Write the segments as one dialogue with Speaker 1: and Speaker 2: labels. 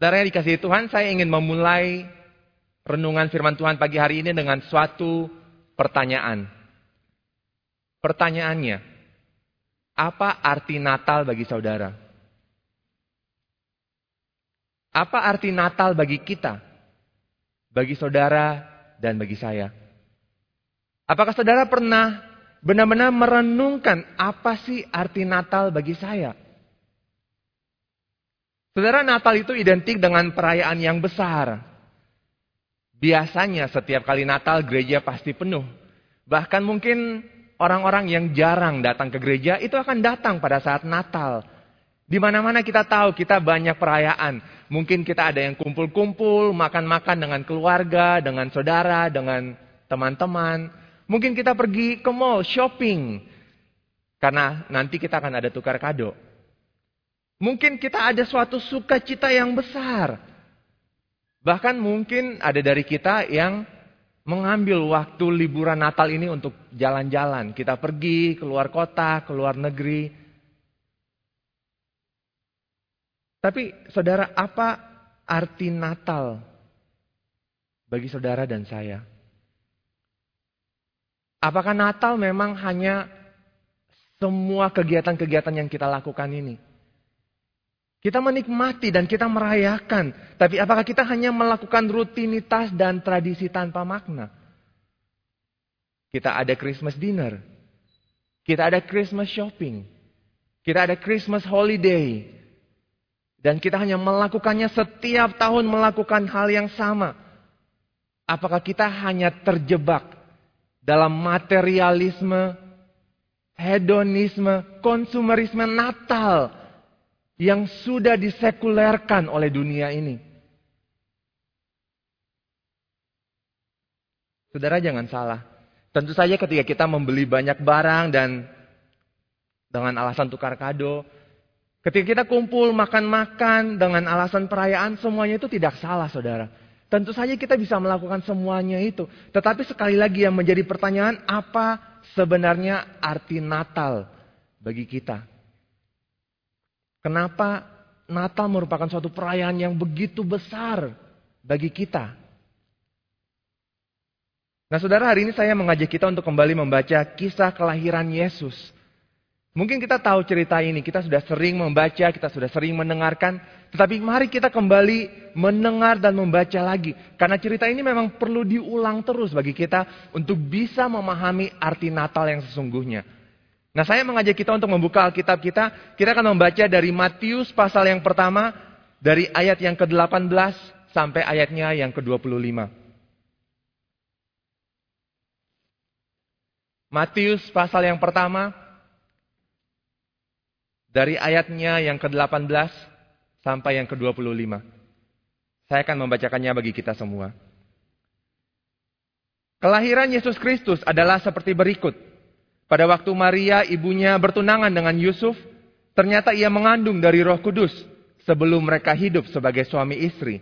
Speaker 1: Saudara yang dikasih Tuhan, saya ingin memulai renungan firman Tuhan pagi hari ini dengan suatu pertanyaan. Pertanyaannya, apa arti Natal bagi saudara? Apa arti Natal bagi kita? Bagi saudara dan bagi saya. Apakah saudara pernah benar-benar merenungkan apa sih arti Natal bagi saya? Saudara, Natal itu identik dengan perayaan yang besar. Biasanya setiap kali Natal gereja pasti penuh. Bahkan mungkin orang-orang yang jarang datang ke gereja itu akan datang pada saat Natal. Di mana-mana kita tahu kita banyak perayaan. Mungkin kita ada yang kumpul-kumpul, makan-makan dengan keluarga, dengan saudara, dengan teman-teman. Mungkin kita pergi ke mall, shopping. Karena nanti kita akan ada tukar kado. Mungkin kita ada suatu sukacita yang besar. Bahkan mungkin ada dari kita yang mengambil waktu liburan Natal ini untuk jalan-jalan. Kita pergi keluar kota, keluar negeri. Tapi saudara, apa arti Natal bagi saudara dan saya? Apakah Natal memang hanya semua kegiatan-kegiatan yang kita lakukan ini? Kita menikmati dan kita merayakan. Tapi apakah kita hanya melakukan rutinitas dan tradisi tanpa makna? Kita ada Christmas dinner. Kita ada Christmas shopping. Kita ada Christmas holiday. Dan kita hanya melakukannya setiap tahun melakukan hal yang sama. Apakah kita hanya terjebak dalam materialisme, hedonisme, konsumerisme Natal yang sudah disekulerkan oleh dunia ini. Saudara jangan salah. Tentu saja ketika kita membeli banyak barang dan dengan alasan tukar kado, ketika kita kumpul makan-makan dengan alasan perayaan, semuanya itu tidak salah saudara. Tentu saja kita bisa melakukan semuanya itu. Tetapi sekali lagi yang menjadi pertanyaan, apa sebenarnya arti Natal bagi kita? Kenapa Natal merupakan suatu perayaan yang begitu besar bagi kita? Nah saudara hari ini saya mengajak kita untuk kembali membaca kisah kelahiran Yesus. Mungkin kita tahu cerita ini, kita sudah sering membaca, kita sudah sering mendengarkan. Tetapi mari kita kembali mendengar dan membaca lagi. Karena cerita ini memang perlu diulang terus bagi kita untuk bisa memahami arti Natal yang sesungguhnya. Nah saya mengajak kita untuk membuka Alkitab kita. Kita akan membaca dari Matius pasal yang pertama. Dari ayat yang ke-18 sampai ayatnya yang ke-25. Matius pasal yang pertama. Dari ayatnya yang ke-18 sampai yang ke-25. Saya akan membacakannya bagi kita semua. Kelahiran Yesus Kristus adalah seperti berikut. Pada waktu Maria ibunya bertunangan dengan Yusuf, ternyata ia mengandung dari Roh Kudus sebelum mereka hidup sebagai suami istri.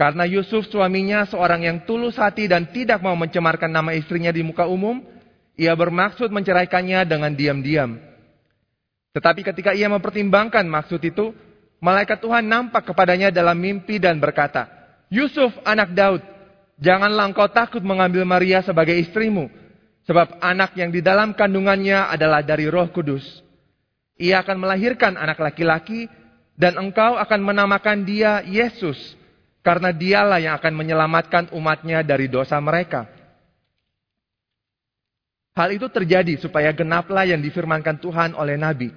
Speaker 1: Karena Yusuf suaminya seorang yang tulus hati dan tidak mau mencemarkan nama istrinya di muka umum, ia bermaksud menceraikannya dengan diam-diam. Tetapi ketika ia mempertimbangkan maksud itu, malaikat Tuhan nampak kepadanya dalam mimpi dan berkata, Yusuf anak Daud, janganlah engkau takut mengambil Maria sebagai istrimu, Sebab anak yang di dalam kandungannya adalah dari roh kudus. Ia akan melahirkan anak laki-laki dan engkau akan menamakan dia Yesus. Karena dialah yang akan menyelamatkan umatnya dari dosa mereka. Hal itu terjadi supaya genaplah yang difirmankan Tuhan oleh Nabi.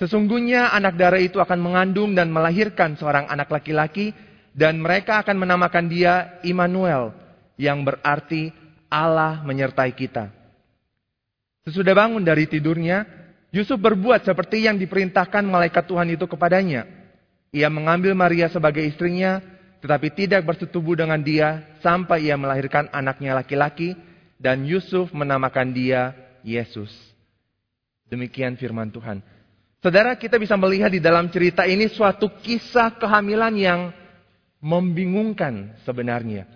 Speaker 1: Sesungguhnya anak darah itu akan mengandung dan melahirkan seorang anak laki-laki dan mereka akan menamakan dia Immanuel yang berarti Allah menyertai kita. Sesudah bangun dari tidurnya, Yusuf berbuat seperti yang diperintahkan malaikat Tuhan itu kepadanya. Ia mengambil Maria sebagai istrinya, tetapi tidak bersetubuh dengan dia sampai ia melahirkan anaknya laki-laki, dan Yusuf menamakan dia Yesus. Demikian firman Tuhan. Saudara, kita bisa melihat di dalam cerita ini suatu kisah kehamilan yang membingungkan sebenarnya.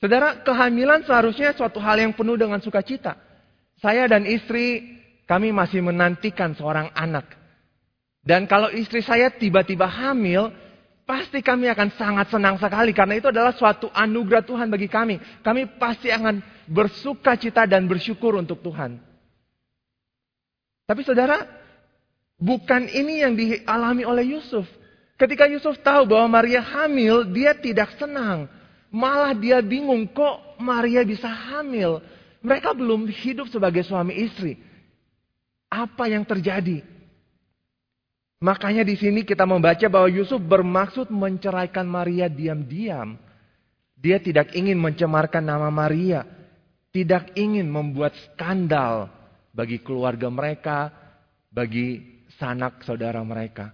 Speaker 1: Saudara, kehamilan seharusnya suatu hal yang penuh dengan sukacita. Saya dan istri kami masih menantikan seorang anak. Dan kalau istri saya tiba-tiba hamil, pasti kami akan sangat senang sekali karena itu adalah suatu anugerah Tuhan bagi kami. Kami pasti akan bersuka cita dan bersyukur untuk Tuhan. Tapi saudara, bukan ini yang dialami oleh Yusuf. Ketika Yusuf tahu bahwa Maria hamil, dia tidak senang. Malah dia bingung kok Maria bisa hamil. Mereka belum hidup sebagai suami istri. Apa yang terjadi? Makanya di sini kita membaca bahwa Yusuf bermaksud menceraikan Maria diam-diam. Dia tidak ingin mencemarkan nama Maria, tidak ingin membuat skandal bagi keluarga mereka, bagi sanak saudara mereka.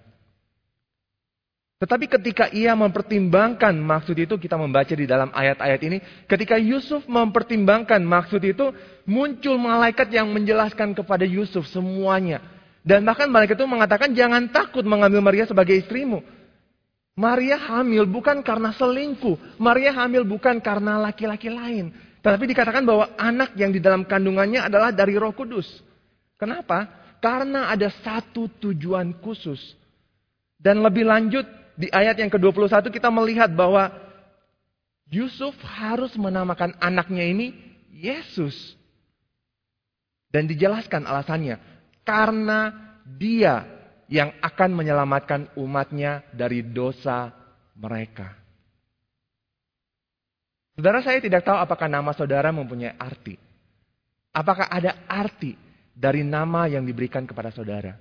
Speaker 1: Tetapi ketika ia mempertimbangkan maksud itu, kita membaca di dalam ayat-ayat ini, ketika Yusuf mempertimbangkan maksud itu, muncul malaikat yang menjelaskan kepada Yusuf semuanya. Dan bahkan malaikat itu mengatakan jangan takut mengambil Maria sebagai istrimu. Maria hamil bukan karena selingkuh. Maria hamil bukan karena laki-laki lain. Tetapi dikatakan bahwa anak yang di dalam kandungannya adalah dari roh kudus. Kenapa? Karena ada satu tujuan khusus. Dan lebih lanjut di ayat yang ke-21 kita melihat bahwa Yusuf harus menamakan anaknya ini Yesus. Dan dijelaskan alasannya karena dia yang akan menyelamatkan umatnya dari dosa mereka. Saudara saya tidak tahu apakah nama saudara mempunyai arti. Apakah ada arti dari nama yang diberikan kepada saudara?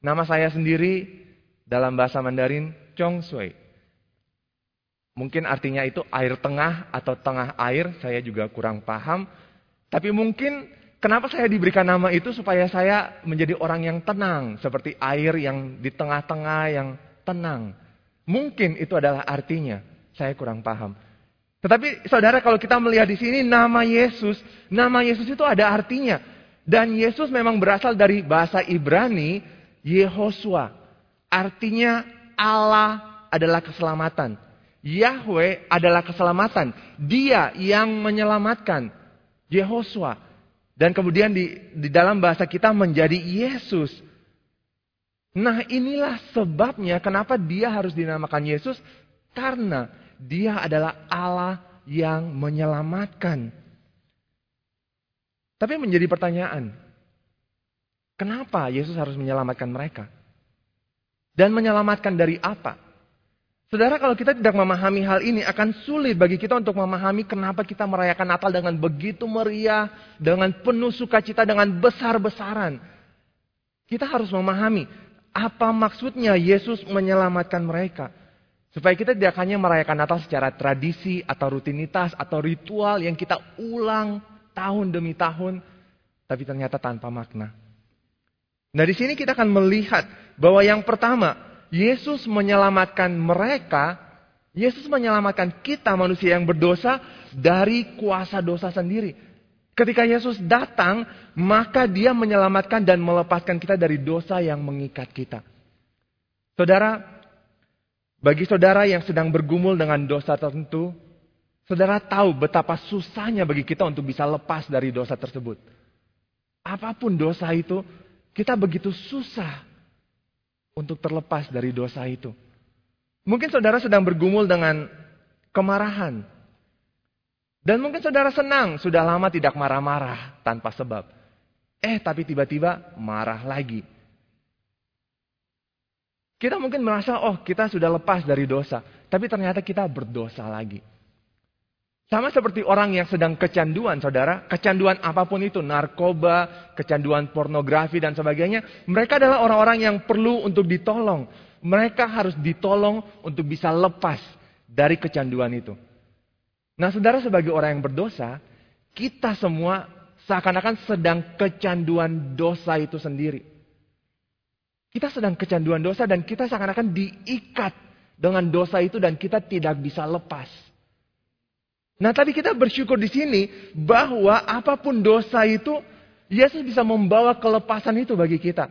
Speaker 1: Nama saya sendiri dalam bahasa Mandarin Chong Sui. Mungkin artinya itu air tengah atau tengah air, saya juga kurang paham. Tapi mungkin Kenapa saya diberikan nama itu supaya saya menjadi orang yang tenang, seperti air yang di tengah-tengah yang tenang. Mungkin itu adalah artinya. Saya kurang paham. Tetapi saudara kalau kita melihat di sini nama Yesus, nama Yesus itu ada artinya. Dan Yesus memang berasal dari bahasa Ibrani Yehosua. Artinya Allah adalah keselamatan. Yahweh adalah keselamatan. Dia yang menyelamatkan. Yehosua. Dan kemudian di, di dalam bahasa kita menjadi Yesus. Nah inilah sebabnya kenapa dia harus dinamakan Yesus. Karena dia adalah Allah yang menyelamatkan. Tapi menjadi pertanyaan. Kenapa Yesus harus menyelamatkan mereka? Dan menyelamatkan dari apa? Saudara, kalau kita tidak memahami hal ini, akan sulit bagi kita untuk memahami kenapa kita merayakan Natal dengan begitu meriah, dengan penuh sukacita, dengan besar-besaran. Kita harus memahami apa maksudnya Yesus menyelamatkan mereka. Supaya kita tidak hanya merayakan Natal secara tradisi atau rutinitas atau ritual yang kita ulang tahun demi tahun, tapi ternyata tanpa makna. Nah, di sini kita akan melihat bahwa yang pertama, Yesus menyelamatkan mereka, Yesus menyelamatkan kita manusia yang berdosa dari kuasa dosa sendiri. Ketika Yesus datang, maka dia menyelamatkan dan melepaskan kita dari dosa yang mengikat kita. Saudara, bagi saudara yang sedang bergumul dengan dosa tertentu, saudara tahu betapa susahnya bagi kita untuk bisa lepas dari dosa tersebut. Apa pun dosa itu, kita begitu susah untuk terlepas dari dosa itu. Mungkin saudara sedang bergumul dengan kemarahan. Dan mungkin saudara senang sudah lama tidak marah-marah tanpa sebab. Eh tapi tiba-tiba marah lagi. Kita mungkin merasa oh kita sudah lepas dari dosa. Tapi ternyata kita berdosa lagi. Sama seperti orang yang sedang kecanduan, saudara. Kecanduan apa pun itu, narkoba, kecanduan pornografi dan sebagainya. Mereka adalah orang-orang yang perlu untuk ditolong. Mereka harus ditolong untuk bisa lepas dari kecanduan itu. Nah saudara sebagai orang yang berdosa, kita semua seakan-akan sedang kecanduan dosa itu sendiri. Kita sedang kecanduan dosa dan kita seakan-akan diikat dengan dosa itu dan kita tidak bisa lepas. Nah, tapi kita bersyukur di sini bahwa apa pun dosa itu, Yesus bisa membawa kelepasan itu bagi kita.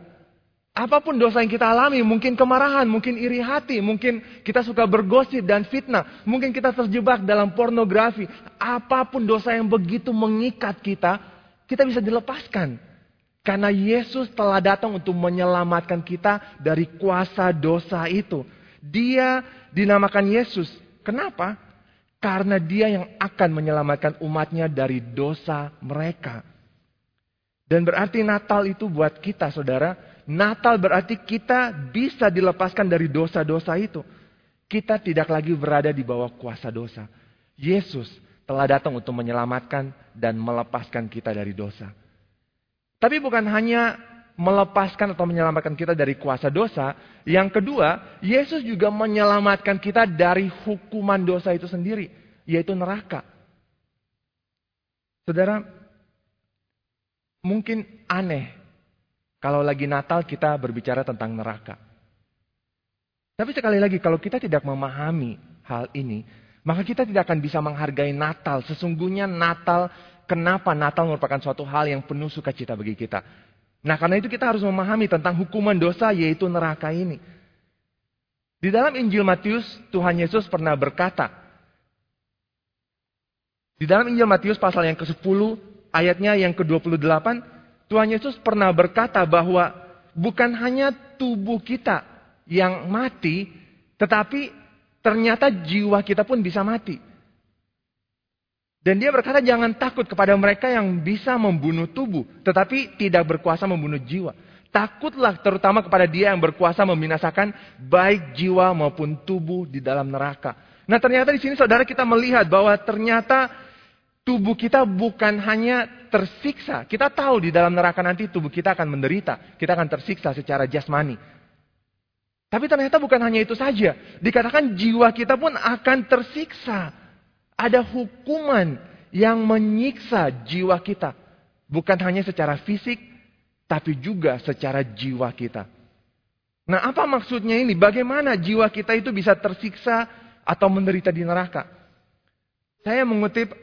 Speaker 1: Apa pun dosa yang kita alami, mungkin kemarahan, mungkin iri hati, mungkin kita suka bergosip dan fitnah, mungkin kita terjebak dalam pornografi. Apa pun dosa yang begitu mengikat kita, kita bisa dilepaskan. Karena Yesus telah datang untuk menyelamatkan kita dari kuasa dosa itu. Dia dinamakan Yesus. Kenapa? Karena dia yang akan menyelamatkan umatnya dari dosa mereka. Dan berarti Natal itu buat kita saudara. Natal berarti kita bisa dilepaskan dari dosa-dosa itu. Kita tidak lagi berada di bawah kuasa dosa. Yesus telah datang untuk menyelamatkan dan melepaskan kita dari dosa. Tapi bukan hanya melepaskan atau menyelamatkan kita dari kuasa dosa. Yang kedua, Yesus juga menyelamatkan kita dari hukuman dosa itu sendiri, yaitu neraka. Saudara, mungkin aneh kalau lagi Natal kita berbicara tentang neraka. Tapi sekali lagi, kalau kita tidak memahami hal ini, maka kita tidak akan bisa menghargai Natal. Sesungguhnya Natal, kenapa Natal merupakan suatu hal yang penuh sukacita bagi kita. Nah karena itu kita harus memahami tentang hukuman dosa yaitu neraka ini. Di dalam Injil Matius, Tuhan Yesus pernah berkata, di dalam Injil Matius pasal yang ke-10, ayatnya yang ke-28, Tuhan Yesus pernah berkata bahwa bukan hanya tubuh kita yang mati, tetapi ternyata jiwa kita pun bisa mati. Dan dia berkata jangan takut kepada mereka yang bisa membunuh tubuh, tetapi tidak berkuasa membunuh jiwa. Takutlah terutama kepada dia yang berkuasa membinasakan baik jiwa maupun tubuh di dalam neraka. Nah ternyata di sini saudara kita melihat bahwa ternyata tubuh kita bukan hanya tersiksa. Kita tahu di dalam neraka nanti tubuh kita akan menderita. Kita akan tersiksa secara jasmani. Tapi ternyata bukan hanya itu saja. Dikatakan jiwa kita pun akan tersiksa ada hukuman yang menyiksa jiwa kita. Bukan hanya secara fisik, tapi juga secara jiwa kita. Nah apa maksudnya ini? Bagaimana jiwa kita itu bisa tersiksa atau menderita di neraka? Saya mengutip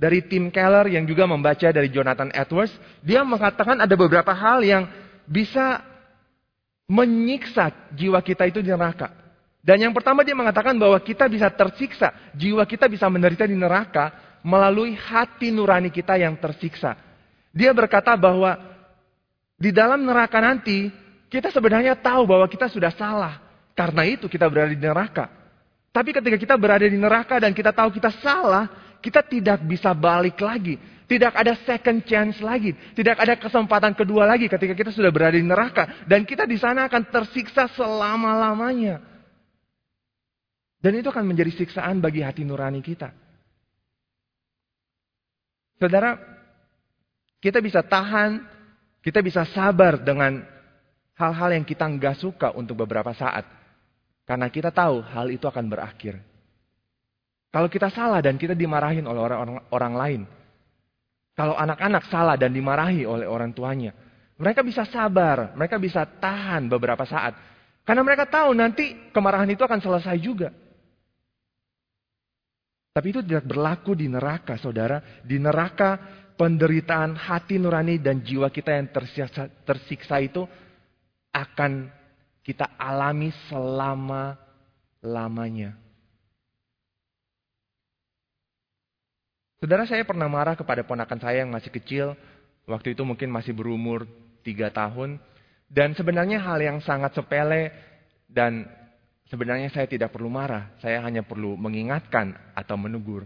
Speaker 1: dari Tim Keller yang juga membaca dari Jonathan Edwards. Dia mengatakan ada beberapa hal yang bisa menyiksa jiwa kita itu di neraka. Dan yang pertama dia mengatakan bahwa kita bisa tersiksa, jiwa kita bisa menderita di neraka melalui hati nurani kita yang tersiksa. Dia berkata bahwa di dalam neraka nanti kita sebenarnya tahu bahwa kita sudah salah. Karena itu kita berada di neraka. Tapi ketika kita berada di neraka dan kita tahu kita salah, kita tidak bisa balik lagi. Tidak ada second chance lagi. Tidak ada kesempatan kedua lagi ketika kita sudah berada di neraka. Dan kita di sana akan tersiksa selama-lamanya. Dan itu akan menjadi siksaan bagi hati nurani kita. Saudara, kita bisa tahan, kita bisa sabar dengan hal-hal yang kita nggak suka untuk beberapa saat. Karena kita tahu hal itu akan berakhir. Kalau kita salah dan kita dimarahin oleh orang, orang, lain. Kalau anak-anak salah dan dimarahi oleh orang tuanya. Mereka bisa sabar, mereka bisa tahan beberapa saat. Karena mereka tahu nanti kemarahan itu akan selesai juga. Tapi itu tidak berlaku di neraka, saudara. Di neraka, penderitaan hati nurani dan jiwa kita yang tersiksa, tersiksa itu akan kita alami selama-lamanya. Saudara saya pernah marah kepada ponakan saya yang masih kecil. Waktu itu mungkin masih berumur tiga tahun. Dan sebenarnya hal yang sangat sepele dan Sebenarnya saya tidak perlu marah, saya hanya perlu mengingatkan atau menegur.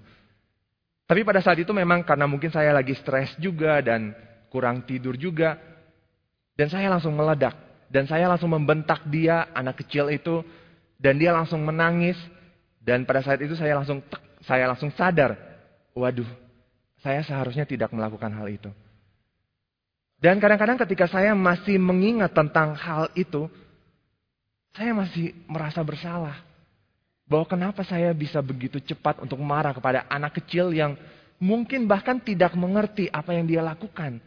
Speaker 1: Tapi pada saat itu memang karena mungkin saya lagi stres juga dan kurang tidur juga. Dan saya langsung meledak. Dan saya langsung membentak dia, anak kecil itu. Dan dia langsung menangis. Dan pada saat itu saya langsung saya langsung sadar. Waduh, saya seharusnya tidak melakukan hal itu. Dan kadang-kadang ketika saya masih mengingat tentang hal itu, saya masih merasa bersalah. Bahwa kenapa saya bisa begitu cepat untuk marah kepada anak kecil yang mungkin bahkan tidak mengerti apa yang dia lakukan.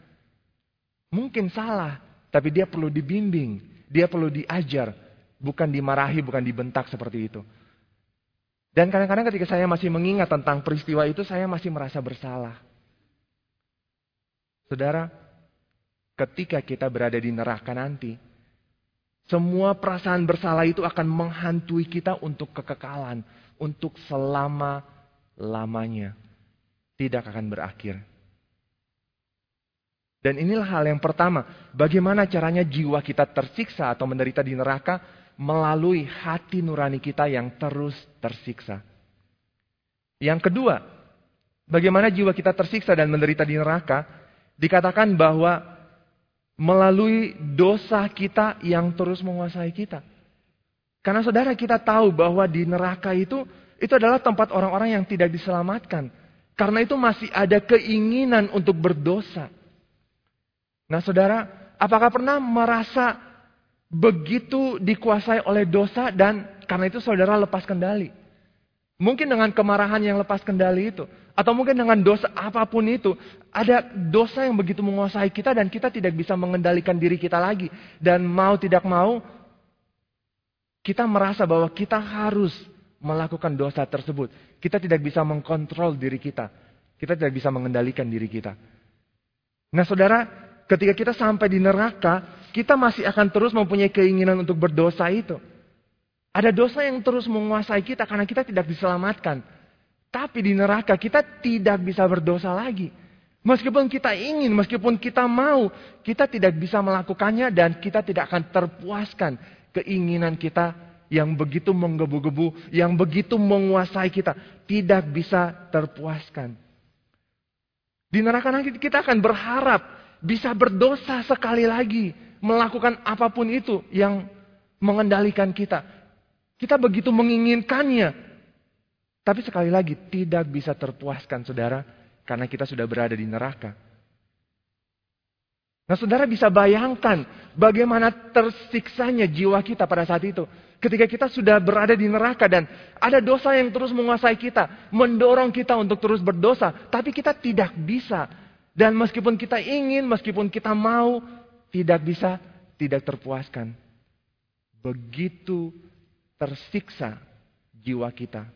Speaker 1: Mungkin salah, tapi dia perlu dibimbing, dia perlu diajar, bukan dimarahi, bukan dibentak seperti itu. Dan kadang-kadang ketika saya masih mengingat tentang peristiwa itu, saya masih merasa bersalah. Saudara, ketika kita berada di neraka nanti, semua perasaan bersalah itu akan menghantui kita untuk kekekalan, untuk selama-lamanya. Tidak akan berakhir. Dan inilah hal yang pertama, bagaimana caranya jiwa kita tersiksa atau menderita di neraka? melalui hati nurani kita yang terus tersiksa. Yang kedua, bagaimana jiwa kita tersiksa dan menderita di neraka, dikatakan bahwa melalui dosa kita yang terus menguasai kita. Karena saudara kita tahu bahwa di neraka itu, itu adalah tempat orang-orang yang tidak diselamatkan. Karena itu masih ada keinginan untuk berdosa. Nah saudara, apakah pernah merasa begitu dikuasai oleh dosa dan karena itu saudara lepas kendali. Mungkin dengan kemarahan yang lepas kendali itu. Atau mungkin dengan dosa apa pun itu. Ada dosa yang begitu menguasai kita dan kita tidak bisa mengendalikan diri kita lagi. Dan mau tidak mau, kita merasa bahwa kita harus melakukan dosa tersebut. Kita tidak bisa mengkontrol diri kita. Kita tidak bisa mengendalikan diri kita. Nah saudara, ketika kita sampai di neraka, kita masih akan terus mempunyai keinginan untuk berdosa itu. Ada dosa yang terus menguasai kita karena kita tidak diselamatkan. Tapi di neraka kita tidak bisa berdosa lagi. Meskipun kita ingin, meskipun kita mau, kita tidak bisa melakukannya dan kita tidak akan terpuaskan keinginan kita yang begitu menggebu-gebu, yang begitu menguasai kita, tidak bisa terpuaskan. Di neraka nanti kita akan berharap bisa berdosa sekali lagi, melakukan apa pun itu yang mengendalikan kita. Kita begitu menginginkannya. Tapi sekali lagi tidak bisa terpuaskan saudara karena kita sudah berada di neraka. Nah saudara bisa bayangkan bagaimana tersiksanya jiwa kita pada saat itu. Ketika kita sudah berada di neraka dan ada dosa yang terus menguasai kita. Mendorong kita untuk terus berdosa. Tapi kita tidak bisa. Dan meskipun kita ingin, meskipun kita mau, tidak bisa, tidak terpuaskan. Begitu tersiksa jiwa kita.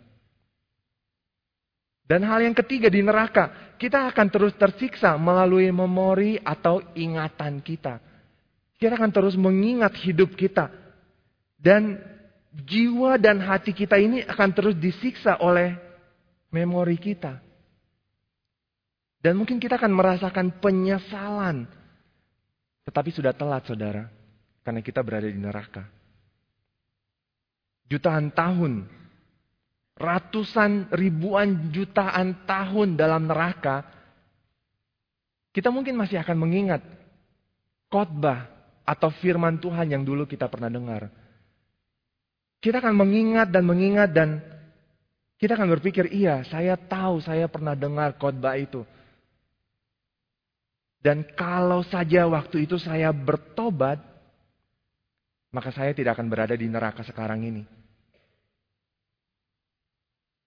Speaker 1: Dan hal yang ketiga di neraka, kita akan terus tersiksa melalui memori atau ingatan kita. Kita akan terus mengingat hidup kita. Dan jiwa dan hati kita ini akan terus disiksa oleh memori kita. Dan mungkin kita akan merasakan penyesalan tetapi sudah telat saudara. Karena kita berada di neraka. Jutaan tahun. Ratusan ribuan jutaan tahun dalam neraka. Kita mungkin masih akan mengingat khotbah atau firman Tuhan yang dulu kita pernah dengar. Kita akan mengingat dan mengingat dan kita akan berpikir, iya saya tahu saya pernah dengar khotbah itu. Dan kalau saja waktu itu saya bertobat, maka saya tidak akan berada di neraka sekarang ini.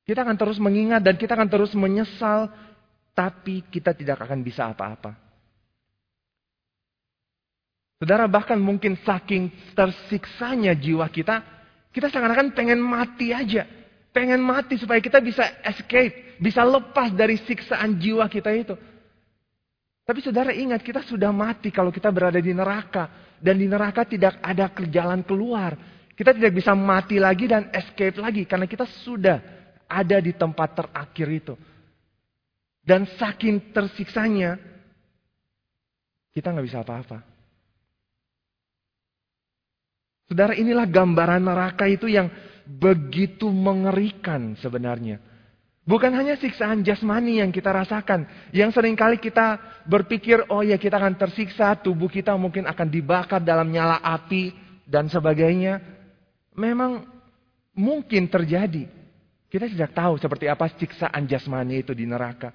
Speaker 1: Kita akan terus mengingat dan kita akan terus menyesal, tapi kita tidak akan bisa apa-apa. Saudara bahkan mungkin saking tersiksanya jiwa kita, kita seakan-akan pengen mati aja. Pengen mati supaya kita bisa escape, bisa lepas dari siksaan jiwa kita itu. Tapi saudara ingat kita sudah mati kalau kita berada di neraka. Dan di neraka tidak ada jalan keluar. Kita tidak bisa mati lagi dan escape lagi. Karena kita sudah ada di tempat terakhir itu. Dan saking tersiksanya, kita nggak bisa apa-apa. Saudara inilah gambaran neraka itu yang begitu mengerikan sebenarnya. Bukan hanya siksaan jasmani yang kita rasakan. Yang sering kali kita berpikir, oh ya kita akan tersiksa, tubuh kita mungkin akan dibakar dalam nyala api dan sebagainya. Memang mungkin terjadi. Kita tidak tahu seperti apa siksaan jasmani itu di neraka.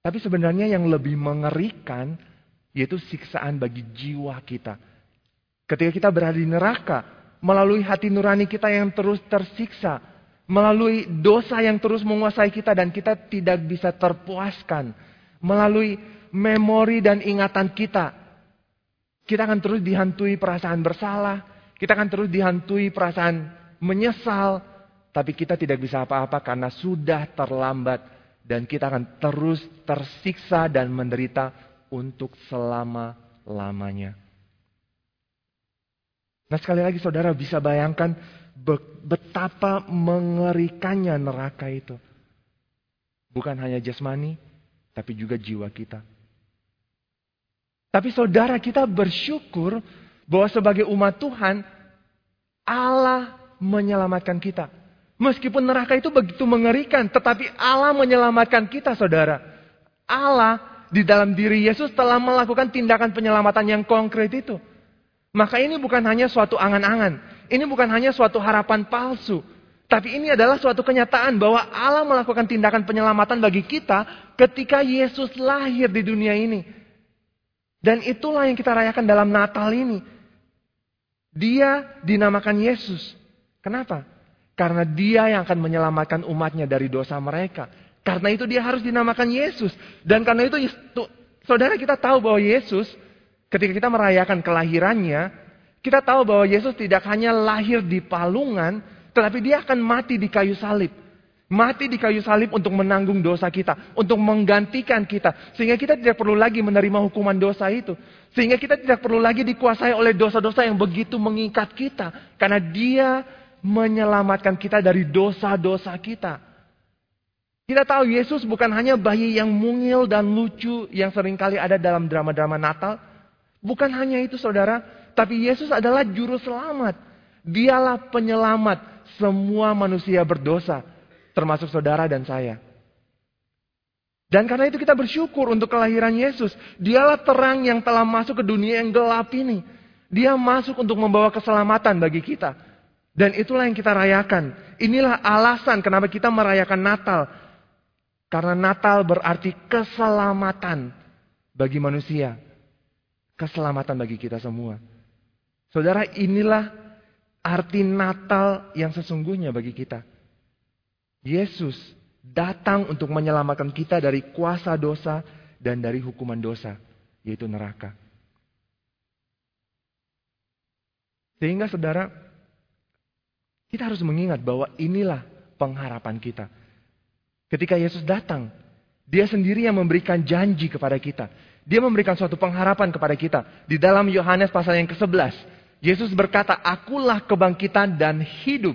Speaker 1: Tapi sebenarnya yang lebih mengerikan yaitu siksaan bagi jiwa kita. Ketika kita berada di neraka, melalui hati nurani kita yang terus tersiksa, melalui dosa yang terus menguasai kita dan kita tidak bisa terpuaskan, melalui memori dan ingatan kita, kita akan terus dihantui perasaan bersalah, kita akan terus dihantui perasaan menyesal, tapi kita tidak bisa apa-apa karena sudah terlambat dan kita akan terus tersiksa dan menderita untuk selama-lamanya. Nah sekali lagi saudara bisa bayangkan betapa mengerikannya neraka itu. Bukan hanya jasmani, tapi juga jiwa kita. Tapi saudara kita bersyukur bahwa sebagai umat Tuhan, Allah menyelamatkan kita. Meskipun neraka itu begitu mengerikan, tetapi Allah menyelamatkan kita, saudara. Allah di dalam diri Yesus telah melakukan tindakan penyelamatan yang konkret itu. Maka ini bukan hanya suatu angan-angan. Ini bukan hanya suatu harapan palsu. Tapi ini adalah suatu kenyataan bahwa Allah melakukan tindakan penyelamatan bagi kita ketika Yesus lahir di dunia ini. Dan itulah yang kita rayakan dalam Natal ini. Dia dinamakan Yesus. Kenapa? Karena dia yang akan menyelamatkan umatnya dari dosa mereka. Karena itu dia harus dinamakan Yesus. Dan karena itu, saudara kita tahu bahwa Yesus, ketika kita merayakan kelahirannya, kita tahu bahwa Yesus tidak hanya lahir di palungan, tetapi dia akan mati di kayu salib. Mati di kayu salib untuk menanggung dosa kita. Untuk menggantikan kita. Sehingga kita tidak perlu lagi menerima hukuman dosa itu. Sehingga kita tidak perlu lagi dikuasai oleh dosa-dosa yang begitu mengikat kita. Karena dia menyelamatkan kita dari dosa-dosa kita. Kita tahu Yesus bukan hanya bayi yang mungil dan lucu yang sering kali ada dalam drama-drama Natal. Bukan hanya itu saudara, tapi Yesus adalah juru selamat. Dialah penyelamat semua manusia berdosa, termasuk saudara dan saya. Dan karena itu kita bersyukur untuk kelahiran Yesus. Dialah terang yang telah masuk ke dunia yang gelap ini. Dia masuk untuk membawa keselamatan bagi kita. Dan itulah yang kita rayakan. Inilah alasan kenapa kita merayakan Natal. Karena Natal berarti keselamatan bagi manusia. Keselamatan bagi kita semua. Saudara, inilah arti Natal yang sesungguhnya bagi kita. Yesus datang untuk menyelamatkan kita dari kuasa dosa dan dari hukuman dosa, yaitu neraka. Sehingga saudara, kita harus mengingat bahwa inilah pengharapan kita. Ketika Yesus datang, dia sendiri yang memberikan janji kepada kita. Dia memberikan suatu pengharapan kepada kita. Di dalam Yohanes pasal yang ke-11, Yesus berkata, Akulah kebangkitan dan hidup.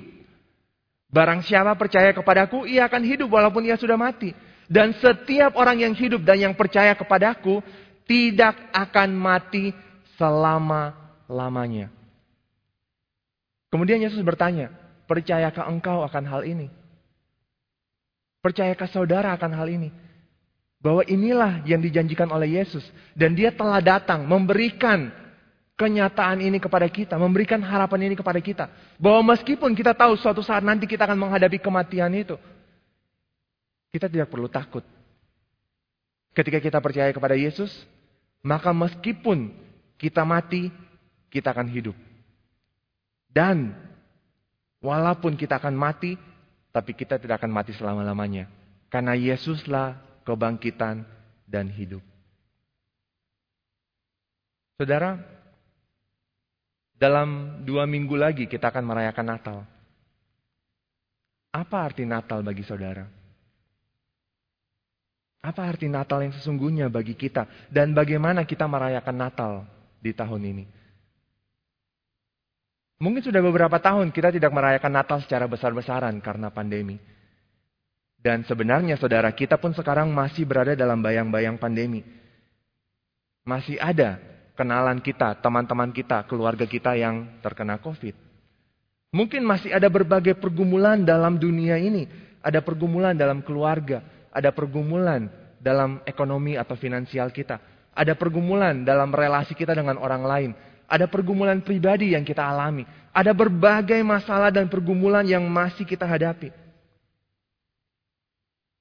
Speaker 1: Barang siapa percaya kepadaku, ia akan hidup walaupun ia sudah mati. Dan setiap orang yang hidup dan yang percaya kepadaku, tidak akan mati selama-lamanya. Kemudian Yesus bertanya, Percayakah engkau akan hal ini? Percayakah saudara akan hal ini? Bahwa inilah yang dijanjikan oleh Yesus. Dan dia telah datang memberikan kenyataan ini kepada kita. Memberikan harapan ini kepada kita. Bahwa meskipun kita tahu suatu saat nanti kita akan menghadapi kematian itu. Kita tidak perlu takut. Ketika kita percaya kepada Yesus. Maka meskipun kita mati, kita akan hidup. Dan Walaupun kita akan mati, tapi kita tidak akan mati selama-lamanya. Karena Yesuslah kebangkitan dan hidup. Saudara, dalam dua minggu lagi kita akan merayakan Natal. Apa arti Natal bagi saudara? Apa arti Natal yang sesungguhnya bagi kita? Dan bagaimana kita merayakan Natal di tahun ini? Mungkin sudah beberapa tahun kita tidak merayakan Natal secara besar-besaran karena pandemi. Dan sebenarnya saudara kita pun sekarang masih berada dalam bayang-bayang pandemi. Masih ada kenalan kita, teman-teman kita, keluarga kita yang terkena COVID. Mungkin masih ada berbagai pergumulan dalam dunia ini. Ada pergumulan dalam keluarga, ada pergumulan dalam ekonomi atau finansial kita. Ada pergumulan dalam relasi kita dengan orang lain. Ada pergumulan pribadi yang kita alami. Ada berbagai masalah dan pergumulan yang masih kita hadapi.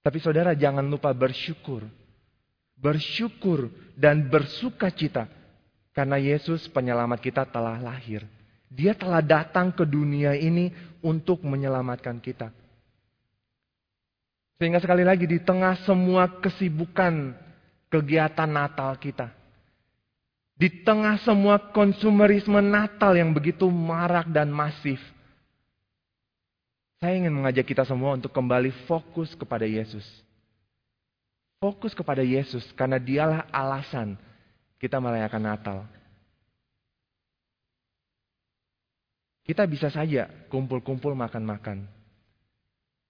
Speaker 1: Tapi saudara jangan lupa bersyukur. Bersyukur dan bersuka cita. Karena Yesus penyelamat kita telah lahir. Dia telah datang ke dunia ini untuk menyelamatkan kita. Sehingga sekali lagi di tengah semua kesibukan kegiatan Natal kita di tengah semua konsumerisme Natal yang begitu marak dan masif. Saya ingin mengajak kita semua untuk kembali fokus kepada Yesus. Fokus kepada Yesus karena dialah alasan kita merayakan Natal. Kita bisa saja kumpul-kumpul makan-makan.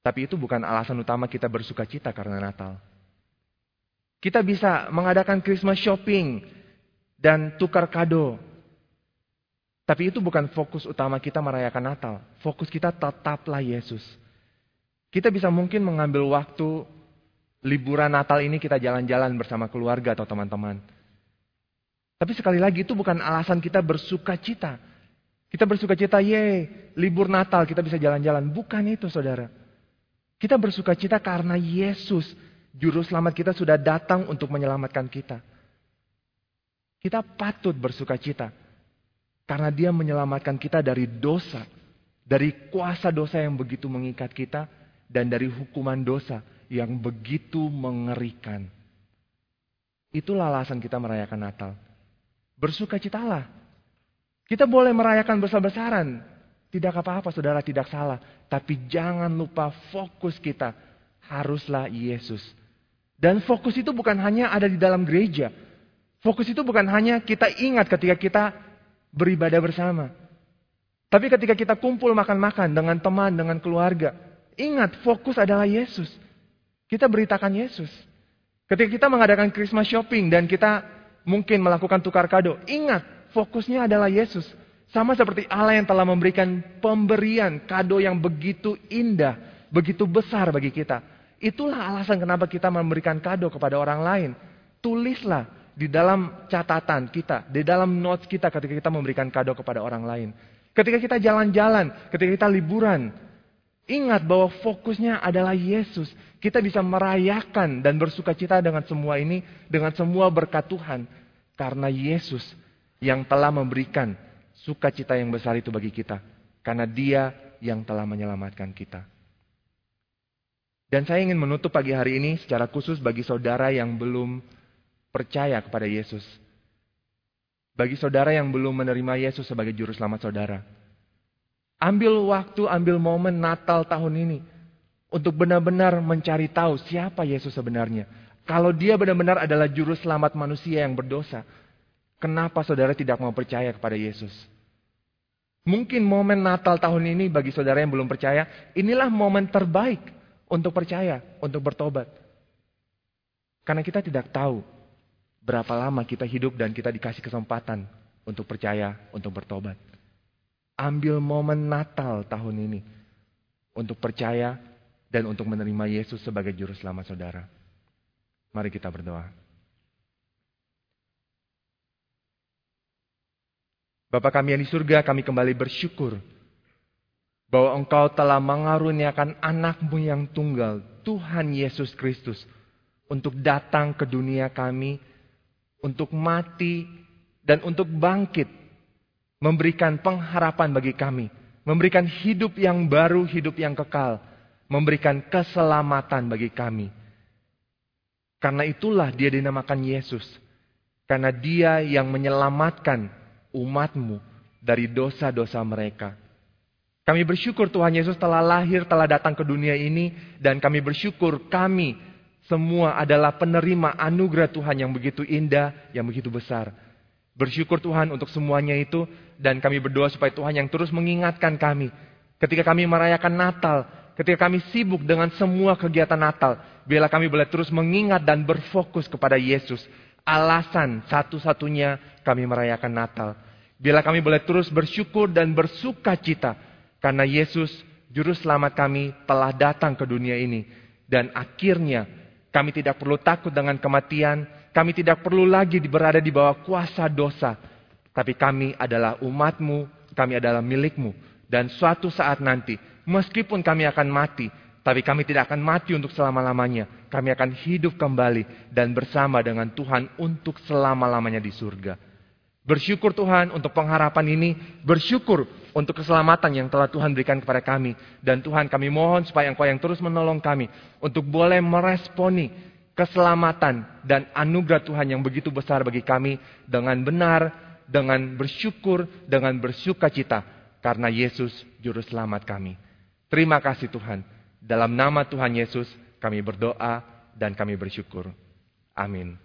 Speaker 1: Tapi itu bukan alasan utama kita bersuka cita karena Natal. Kita bisa mengadakan Christmas shopping dan tukar kado. Tapi itu bukan fokus utama kita merayakan Natal. Fokus kita tetaplah Yesus. Kita bisa mungkin mengambil waktu liburan Natal ini kita jalan-jalan bersama keluarga atau teman-teman. Tapi sekali lagi itu bukan alasan kita bersuka cita. Kita bersuka cita, ye, libur Natal kita bisa jalan-jalan. Bukan itu saudara. Kita bersuka cita karena Yesus, Juru Selamat kita sudah datang untuk menyelamatkan kita. Kita patut bersuka cita karena dia menyelamatkan kita dari dosa. Dari kuasa dosa yang begitu mengikat kita. Dan dari hukuman dosa yang begitu mengerikan. Itulah alasan kita merayakan Natal. Bersuka citalah. Kita boleh merayakan besar-besaran. Tidak apa-apa saudara, tidak salah. Tapi jangan lupa fokus kita haruslah Yesus. Dan fokus itu bukan hanya ada di dalam gereja. Fokus itu bukan hanya kita ingat ketika kita beribadah bersama. Tapi ketika kita kumpul makan-makan dengan teman, dengan keluarga, ingat fokus adalah Yesus. Kita beritakan Yesus. Ketika kita mengadakan Christmas shopping dan kita mungkin melakukan tukar kado, ingat fokusnya adalah Yesus. Sama seperti Allah yang telah memberikan pemberian kado yang begitu indah, begitu besar bagi kita. Itulah alasan kenapa kita memberikan kado kepada orang lain. Tulislah di dalam catatan kita, di dalam notes kita ketika kita memberikan kado kepada orang lain. Ketika kita jalan-jalan, ketika kita liburan, ingat bahwa fokusnya adalah Yesus. Kita bisa merayakan dan bersuka cita dengan semua ini, dengan semua berkat Tuhan. Karena Yesus yang telah memberikan sukacita yang besar itu bagi kita. Karena dia yang telah menyelamatkan kita. Dan saya ingin menutup pagi hari ini secara khusus bagi saudara yang belum percaya kepada Yesus. Bagi saudara yang belum menerima Yesus sebagai juru selamat saudara. Ambil waktu, ambil momen Natal tahun ini. Untuk benar-benar mencari tahu siapa Yesus sebenarnya. Kalau dia benar-benar adalah juru selamat manusia yang berdosa. Kenapa saudara tidak mau percaya kepada Yesus? Mungkin momen Natal tahun ini bagi saudara yang belum percaya, inilah momen terbaik untuk percaya, untuk bertobat. Karena kita tidak tahu berapa lama kita hidup dan kita dikasih kesempatan untuk percaya, untuk bertobat. Ambil momen Natal tahun ini untuk percaya dan untuk menerima Yesus sebagai juru selamat saudara. Mari kita berdoa. Bapak kami yang di surga, kami kembali bersyukur bahwa Engkau telah mengaruniakan anakmu yang tunggal, Tuhan Yesus Kristus, untuk datang ke dunia kami untuk mati, dan untuk bangkit. Memberikan pengharapan bagi kami. Memberikan hidup yang baru, hidup yang kekal. Memberikan keselamatan bagi kami. Karena itulah dia dinamakan Yesus. Karena dia yang menyelamatkan umatmu dari dosa-dosa mereka. Kami bersyukur Tuhan Yesus telah lahir, telah datang ke dunia ini. Dan kami bersyukur kami semua adalah penerima anugerah Tuhan yang begitu indah, yang begitu besar. Bersyukur Tuhan untuk semuanya itu dan kami berdoa supaya Tuhan yang terus mengingatkan kami. Ketika kami merayakan Natal, ketika kami sibuk dengan semua kegiatan Natal, biarlah kami boleh terus mengingat dan berfokus kepada Yesus. Alasan satu-satunya kami merayakan Natal. Biarlah kami boleh terus bersyukur dan bersuka cita. Karena Yesus, Juru Selamat kami, telah datang ke dunia ini. Dan akhirnya kami tidak perlu takut dengan kematian. Kami tidak perlu lagi berada di bawah kuasa dosa. Tapi kami adalah umatmu, kami adalah milikmu. Dan suatu saat nanti, meskipun kami akan mati, tapi kami tidak akan mati untuk selama-lamanya. Kami akan hidup kembali dan bersama dengan Tuhan untuk selama-lamanya di surga. Bersyukur Tuhan untuk pengharapan ini. Bersyukur untuk keselamatan yang telah Tuhan berikan kepada kami. Dan Tuhan kami mohon supaya Engkau yang terus menolong kami. Untuk boleh meresponi keselamatan dan anugerah Tuhan yang begitu besar bagi kami. Dengan benar, dengan bersyukur, dengan bersuka cita. Karena Yesus Juru Selamat kami. Terima kasih Tuhan. Dalam nama Tuhan Yesus kami berdoa dan kami bersyukur. Amin.